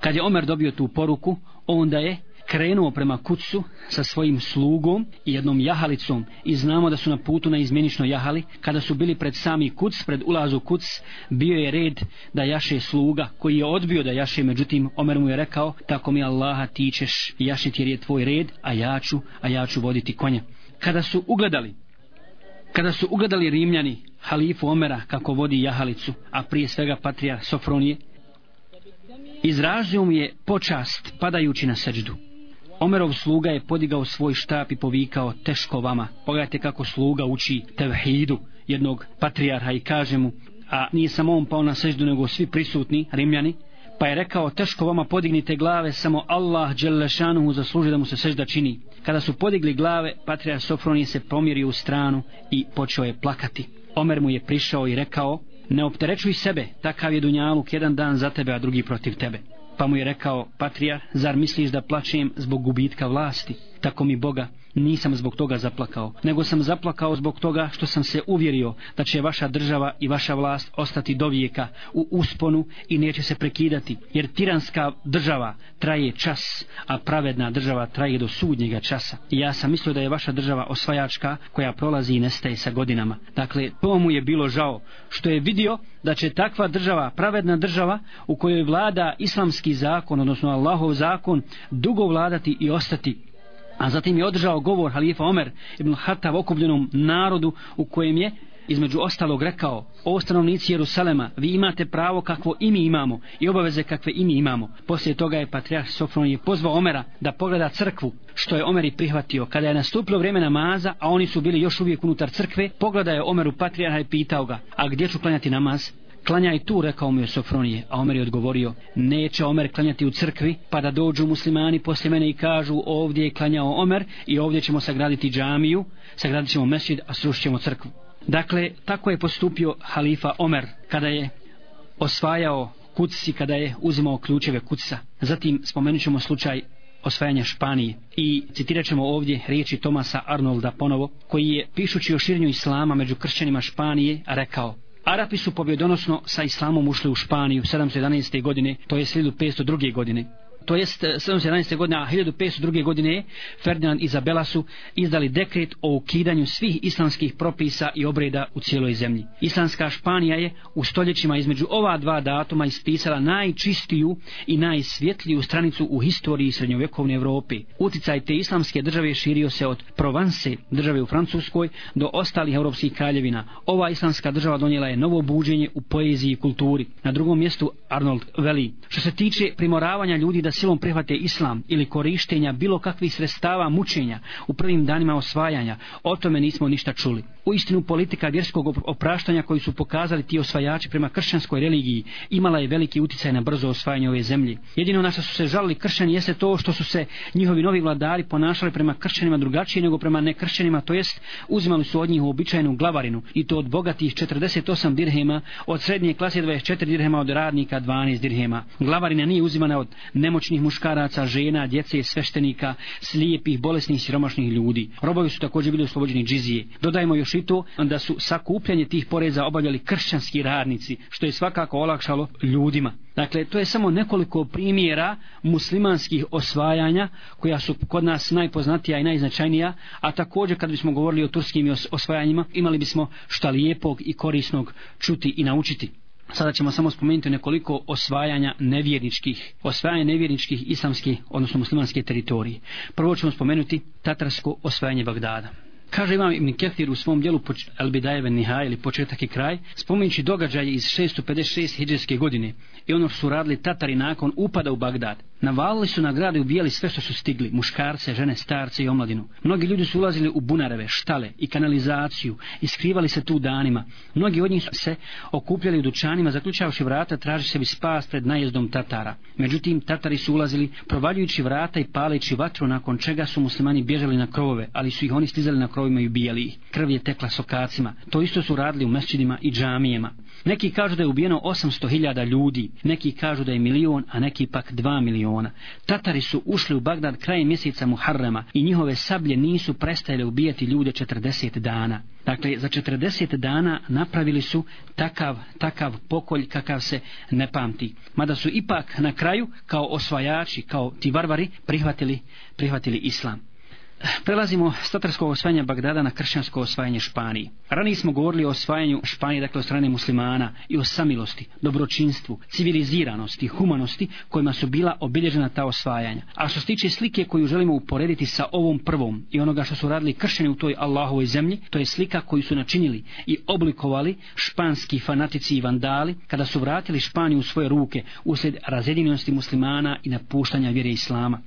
Kad je Omer dobio tu poruku, onda je krenuo prema kucu sa svojim slugom i jednom jahalicom i znamo da su na putu na izmjenično jahali. Kada su bili pred sami kuc pred ulazu kuc bio je red da jaše sluga koji je odbio da jaše. Međutim Omer mu je rekao tako mi Allaha ti ćeš jašiti jer je tvoj red a ja ću, a ja ću voditi konja kada su ugledali kada su ugledali Rimljani halifu Omera kako vodi jahalicu a prije svega patrija Sofronije izražio mu je počast padajući na seđdu. Omerov sluga je podigao svoj štap i povikao teško vama. Pogledajte kako sluga uči tevhidu jednog patrijarha i kaže mu, a nije samo on pao na seždu, nego svi prisutni rimljani, pa je rekao teško vama podignite glave, samo Allah Đelešanuhu zasluži da mu se sežda čini. Kada su podigli glave, patrijar Sofronije se pomjerio u stranu i počeo je plakati. Omer mu je prišao i rekao, ne opterećuj sebe, takav je Dunjaluk jedan dan za tebe, a drugi protiv tebe. Pa mu je rekao, patrijar, zar misliš da plačem zbog gubitka vlasti? Tako mi Boga, nisam zbog toga zaplakao, nego sam zaplakao zbog toga što sam se uvjerio da će vaša država i vaša vlast ostati do vijeka u usponu i neće se prekidati, jer tiranska država traje čas, a pravedna država traje do sudnjega časa. I ja sam mislio da je vaša država osvajačka koja prolazi i nestaje sa godinama. Dakle, to mu je bilo žao što je vidio da će takva država, pravedna država u kojoj vlada islamski zakon, odnosno Allahov zakon, dugo vladati i ostati A zatim je održao govor halifa Omer ibn Hatav okupljenom narodu u kojem je između ostalog rekao o stanovnici Jerusalema vi imate pravo kakvo i mi imamo i obaveze kakve i mi imamo. Poslije toga je patrijarh Sofron je pozvao Omera da pogleda crkvu što je Omer i prihvatio. Kada je nastupilo vrijeme namaza a oni su bili još uvijek unutar crkve pogleda je Omeru patrijarha i pitao ga a gdje ću klanjati namaz? Klanjaj tu, rekao mu je Sofronije, a Omer je odgovorio, neće Omer klanjati u crkvi, pa da dođu muslimani poslije mene i kažu, ovdje je klanjao Omer i ovdje ćemo sagraditi džamiju, sagradit ćemo mesjid, a srušćemo crkvu. Dakle, tako je postupio halifa Omer, kada je osvajao kuci, kada je uzimao ključeve kuca. Zatim spomenut ćemo slučaj osvajanja Španije i citirat ćemo ovdje riječi Tomasa Arnolda ponovo, koji je, pišući o širenju Islama među kršćanima Španije, rekao Arapi su pobjedonosno sa islamom ušli u Španiju 711. godine, to je 1502. godine to jest eh, 717. godine, a 1502. godine Ferdinand i Izabela su izdali dekret o ukidanju svih islamskih propisa i obreda u cijeloj zemlji. Islamska Španija je u stoljećima između ova dva datuma ispisala najčistiju i najsvjetliju stranicu u historiji srednjovjekovne Evrope. Uticaj te islamske države širio se od Provanse, države u Francuskoj, do ostalih europskih kraljevina. Ova islamska država donijela je novo buđenje u poeziji i kulturi. Na drugom mjestu Arnold veli. Što se tiče primoravanja ljudi da silom prihvate islam ili korištenja bilo kakvih sredstava mučenja u prvim danima osvajanja, o tome nismo ništa čuli. U istinu politika vjerskog opraštanja koji su pokazali ti osvajači prema kršćanskoj religiji imala je veliki uticaj na brzo osvajanje ove zemlje. Jedino na što su se žalili kršćani jeste to što su se njihovi novi vladari ponašali prema kršćanima drugačije nego prema nekršćanima, to jest uzimali su od njih običajnu glavarinu i to od bogatih 48 dirhema, od srednje klase 24 dirhema, od radnika 12 dirhema. Glavarina nije uzimana od nemoć nemoćnih muškaraca, žena, djece, sveštenika, slijepih, bolesnih, siromašnih ljudi. Robovi su također bili oslobođeni džizije. Dodajmo još i to da su sakupljanje tih poreza obavljali kršćanski radnici, što je svakako olakšalo ljudima. Dakle, to je samo nekoliko primjera muslimanskih osvajanja koja su kod nas najpoznatija i najznačajnija, a također kad bismo govorili o turskim osvajanjima, imali bismo šta lijepog i korisnog čuti i naučiti. Sada ćemo samo spomenuti nekoliko osvajanja nevjerničkih, osvajanja nevjerničkih islamskih, odnosno muslimanske teritorije. Prvo ćemo spomenuti tatarsko osvajanje Bagdada. Kaže imam Ibn Kethir u svom dijelu El Bidajeve Nihaj ili početak i kraj, spominjući događaje iz 656 hijđarske godine i ono što su radili Tatari nakon upada u Bagdad. Navalili su na grad i ubijali sve što su stigli, muškarce, žene, starce i omladinu. Mnogi ljudi su ulazili u bunareve, štale i kanalizaciju i skrivali se tu danima. Mnogi od njih su se okupljali u dućanima, zaključavši vrata, traži sebi spas pred najezdom Tatara. Međutim, Tatari su ulazili provaljujući vrata i paleći vatru, nakon čega su muslimani bježali na krovove, ali su ih oni stizali na krovima i ubijali ih. Krv je tekla sokacima. To isto su radili u mesčidima i džamijema. Neki kažu da je ubijeno 800.000 ljudi, neki kažu da je milion, a neki pak 2 miliona. Tatari su ušli u Bagdad krajem mjeseca Muharrema i njihove sablje nisu prestajale ubijati ljude 40 dana. Dakle, za 40 dana napravili su takav, takav pokolj kakav se ne pamti. Mada su ipak na kraju, kao osvajači, kao ti varvari, prihvatili, prihvatili islam. Prelazimo s tatarskog osvajanja Bagdada na kršćansko osvajanje Španije. Ranije smo govorili o osvajanju Španije, dakle od strane muslimana i o samilosti, dobročinstvu, civiliziranosti, humanosti kojima su bila obilježena ta osvajanja. A što se tiče slike koju želimo uporediti sa ovom prvom i onoga što su radili kršćani u toj Allahovoj zemlji, to je slika koju su načinili i oblikovali španski fanatici i vandali kada su vratili Španiju u svoje ruke usled razjedinjenosti muslimana i napuštanja vjere Islama.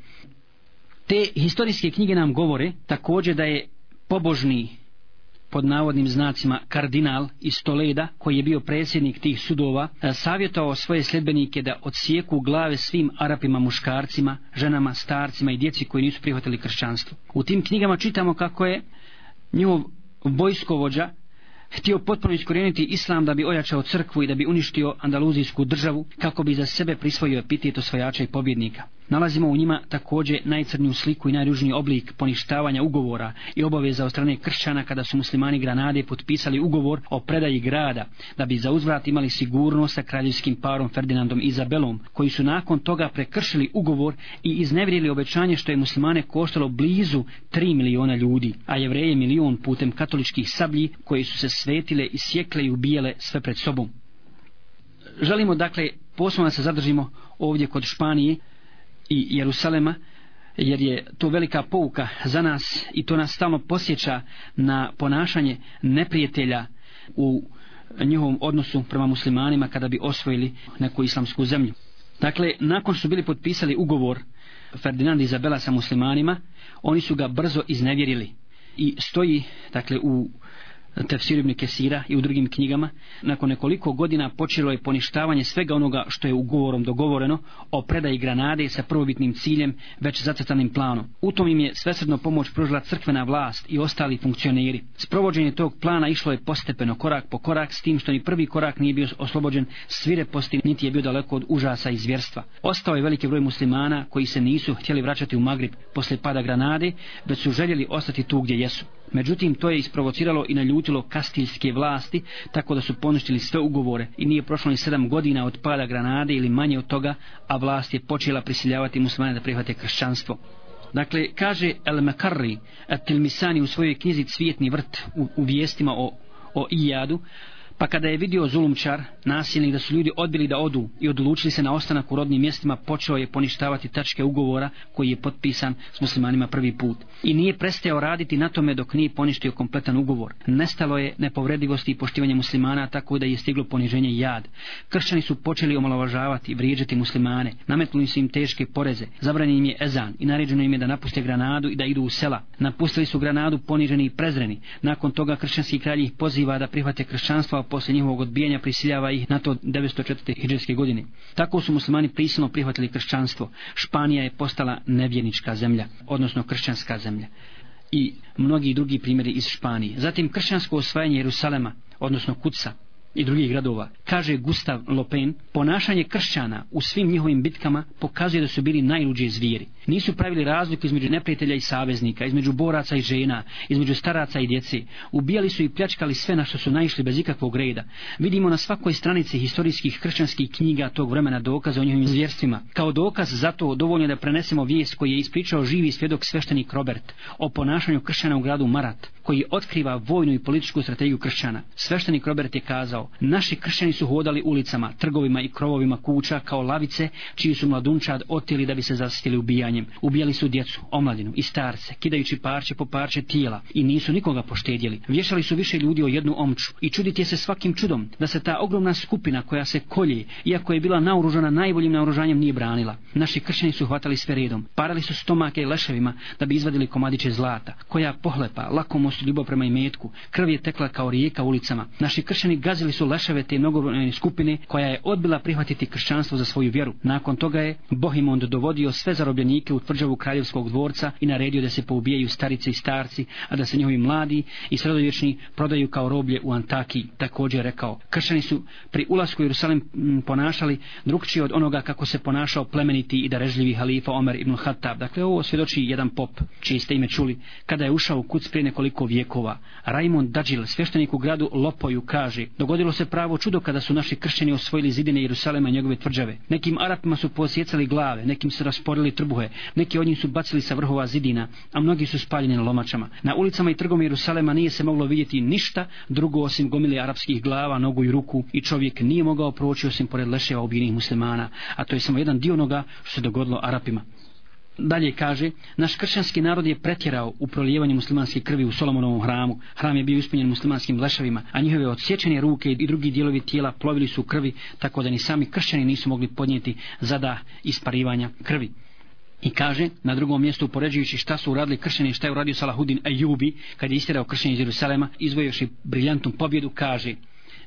Te historijske knjige nam govore također da je pobožni pod navodnim znacima kardinal iz Toleda, koji je bio predsjednik tih sudova, e, savjetovao svoje sljedbenike da odsijeku glave svim Arapima muškarcima, ženama, starcima i djeci koji nisu prihvatili kršćanstvo. U tim knjigama čitamo kako je njihov vojskovođa htio potpuno iskorijeniti islam da bi ojačao crkvu i da bi uništio andaluzijsku državu kako bi za sebe prisvojio epitet osvajača i pobjednika. Nalazimo u njima također najcrniju sliku i najružniji oblik poništavanja ugovora i obaveza od strane kršćana kada su muslimani Granade potpisali ugovor o predaji grada da bi za uzvrat imali sigurnost sa kraljevskim parom Ferdinandom i Izabelom koji su nakon toga prekršili ugovor i iznevrijeli obećanje što je muslimane koštalo blizu 3 miliona ljudi, a jevreje milion putem katoličkih sablji koji su se svetile i sjekle i ubijale sve pred sobom. Želimo dakle posebno da se zadržimo ovdje kod Španije i Jerusalema jer je to velika pouka za nas i to nas stalno posjeća na ponašanje neprijatelja u njihovom odnosu prema muslimanima kada bi osvojili neku islamsku zemlju. Dakle, nakon su bili potpisali ugovor Ferdinand i Izabela sa muslimanima, oni su ga brzo iznevjerili i stoji dakle u Tefsir ibn Kesira i u drugim knjigama, nakon nekoliko godina počelo je poništavanje svega onoga što je ugovorom dogovoreno o predaji Granade sa prvobitnim ciljem već zacrtanim planom. U tom im je svesredno pomoć pružila crkvena vlast i ostali funkcioneri. Sprovođenje tog plana išlo je postepeno, korak po korak, s tim što ni prvi korak nije bio oslobođen svireposti, niti je bio daleko od užasa i zvjerstva. Ostao je veliki broj muslimana koji se nisu htjeli vraćati u Magrib posle pada Granade, već su željeli ostati tu gdje jesu. Međutim, to je isprovociralo i naljutilo kastiljske vlasti, tako da su poništili sve ugovore i nije prošlo ni sedam godina od pada Granade ili manje od toga, a vlast je počela prisiljavati muslimane da prihvate kršćanstvo. Dakle, kaže El Mekarri, Tilmisani u svojoj knjizi Cvjetni vrt u, u vijestima o, o Ijadu, Pa kada je vidio zulumčar, nasilnik da su ljudi odbili da odu i odlučili se na ostanak u rodnim mjestima, počeo je poništavati tačke ugovora koji je potpisan s muslimanima prvi put. I nije prestao raditi na tome dok nije poništio kompletan ugovor. Nestalo je nepovredivosti i poštivanje muslimana tako da je stiglo poniženje i jad. Kršćani su počeli omalovažavati i vrijeđati muslimane. Nametnuli su im teške poreze. Zabranjen im je ezan i naređeno im je da napuste granadu i da idu u sela. Napustili su granadu poniženi i prezreni. Nakon toga kršćanski kralj ih poziva da prihvate kršćanstvo, posle njihovog odbijanja prisiljava ih na to 904. hijđarske godine. Tako su muslimani prisilno prihvatili kršćanstvo. Španija je postala nevjernička zemlja, odnosno kršćanska zemlja. I mnogi drugi primjeri iz Španije. Zatim kršćansko osvajanje Jerusalema, odnosno Kuca, i drugih gradova. Kaže Gustav Lopen, ponašanje kršćana u svim njihovim bitkama pokazuje da su bili najluđe zvijeri. Nisu pravili razliku između neprijatelja i saveznika, između boraca i žena, između staraca i djece. Ubijali su i pljačkali sve na što su naišli bez ikakvog reda. Vidimo na svakoj stranici historijskih kršćanskih knjiga tog vremena dokaze o njihovim zvjerstvima. Kao dokaz za to dovoljno da prenesemo vijest koji je ispričao živi svjedok sveštenik Robert o ponašanju kršćana u gradu Marat, koji otkriva vojnu i političku strategiju kršćana. Sveštenik Robert je kazao, naši kršćani su hodali ulicama, trgovima i krovovima kuća kao lavice, čiji su mladunčad otili da bi se zasitili ubijanjem. Ubijali su djecu, omladinu i starce, kidajući parče po parče tijela i nisu nikoga poštedjeli. Vješali su više ljudi o jednu omču i čuditi se svakim čudom da se ta ogromna skupina koja se kolje, iako je bila naoružana najboljim naoružanjem, nije branila. Naši kršćani su hvatali sve redom, parali su stomake i leševima da bi izvadili komadiće zlata, koja pohlepa, lakomost, ljubav prema imetku, krv je tekla kao rijeka ulicama. Naši kršćani gazili su leševe te mnogobrojne skupine koja je odbila prihvatiti kršćanstvo za svoju vjeru. Nakon toga je Bohimond dovodio sve zarobljenike u tvrđavu kraljevskog dvorca i naredio da se poubijaju starice i starci, a da se njihovi mladi i sredovječni prodaju kao roblje u Antakiji. Također rekao, kršćani su pri ulasku u Jerusalim ponašali drugčije od onoga kako se ponašao plemeniti i darežljivi halifa Omer ibn Hattab. Dakle, ovo svjedoči jedan pop, čiji ste ime čuli, kada je ušao u kuc prije nekoliko vijekova. Raimond Dađil, svještenik u gradu Lopoju, kaže, dogodilo se pravo čudo kada su naši kršćani osvojili zidine Jerusalema i njegove tvrđave. Nekim Arapima su posjecali glave, nekim su rasporili trbuhe, neki od njih su bacili sa vrhova zidina, a mnogi su spaljeni na lomačama. Na ulicama i trgom Jerusalema nije se moglo vidjeti ništa drugo osim gomile arapskih glava, nogu i ruku i čovjek nije mogao proći osim pored leševa ubijenih muslimana, a to je samo jedan dio onoga što se dogodilo Arapima. Dalje kaže, naš kršćanski narod je pretjerao u prolijevanju muslimanske krvi u Solomonovom hramu. Hram je bio ispunjen muslimanskim lešavima, a njihove odsječene ruke i drugi dijelovi tijela plovili su u krvi, tako da ni sami kršćani nisu mogli podnijeti zada isparivanja krvi. I kaže, na drugom mjestu upoređujući šta su uradili kršćani, šta je uradio Salahudin Ejubi, kad je istirao kršćani iz Jerusalema, izvojuši briljantnu pobjedu, kaže,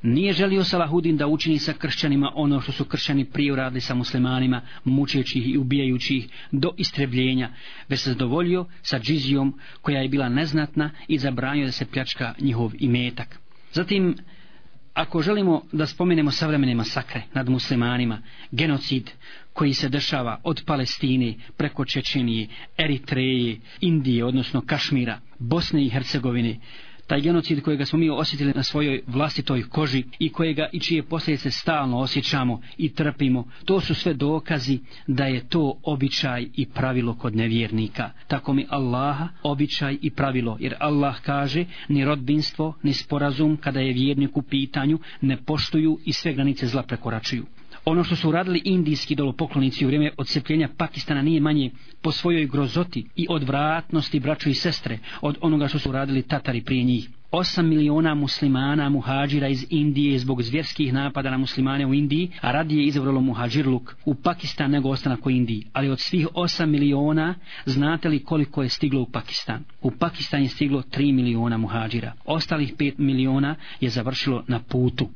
Nije želio Salahudin da učini sa kršćanima ono što su kršćani prije uradili sa muslimanima, mučeći ih i ubijajući ih do istrebljenja, već se zadovoljio sa džizijom koja je bila neznatna i zabranio da se pljačka njihov imetak. Zatim, ako želimo da spomenemo savremene masakre nad muslimanima, genocid koji se dešava od Palestine preko Čečenije, Eritreje, Indije, odnosno Kašmira, Bosne i Hercegovine, taj genocid kojega smo mi osjetili na svojoj vlastitoj koži i kojega i čije posljedice stalno osjećamo i trpimo, to su sve dokazi da je to običaj i pravilo kod nevjernika. Tako mi Allaha običaj i pravilo, jer Allah kaže ni rodbinstvo, ni sporazum kada je vjernik u pitanju ne poštuju i sve granice zla prekoračuju. Ono što su uradili indijski dolopoklonici u vrijeme odsepljenja Pakistana nije manje po svojoj grozoti i odvratnosti braću i sestre od onoga što su uradili Tatari prije njih. 8 miliona muslimana muhađira iz Indije zbog zvjerskih napada na muslimane u Indiji, a radije izabralo muhađirluk u Pakistan nego ostanak u Indiji. Ali od svih 8 miliona, znate li koliko je stiglo u Pakistan? U Pakistan je stiglo 3 miliona muhađira. Ostalih 5 miliona je završilo na putu.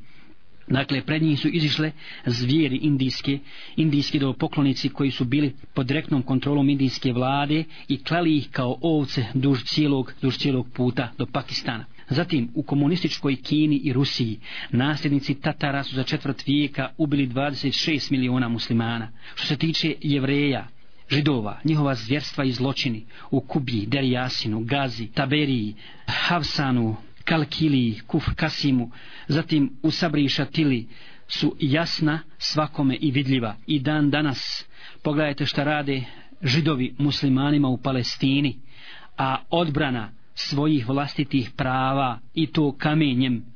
Dakle, pred njih su izišle zvijeri indijske, indijski poklonici koji su bili pod direktnom kontrolom indijske vlade i klali ih kao ovce duž cijelog, duž cijelog puta do Pakistana. Zatim, u komunističkoj Kini i Rusiji, nasljednici Tatara su za četvrt vijeka ubili 26 miliona muslimana. Što se tiče jevreja, židova, njihova zvjerstva i zločini u Kubi, Derijasinu, Gazi, Taberiji, Havsanu, Kalkiliji, Kuf Kasimu, zatim u Sabri Šatili su jasna svakome i vidljiva. I dan danas pogledajte šta rade židovi muslimanima u Palestini, a odbrana svojih vlastitih prava i to kamenjem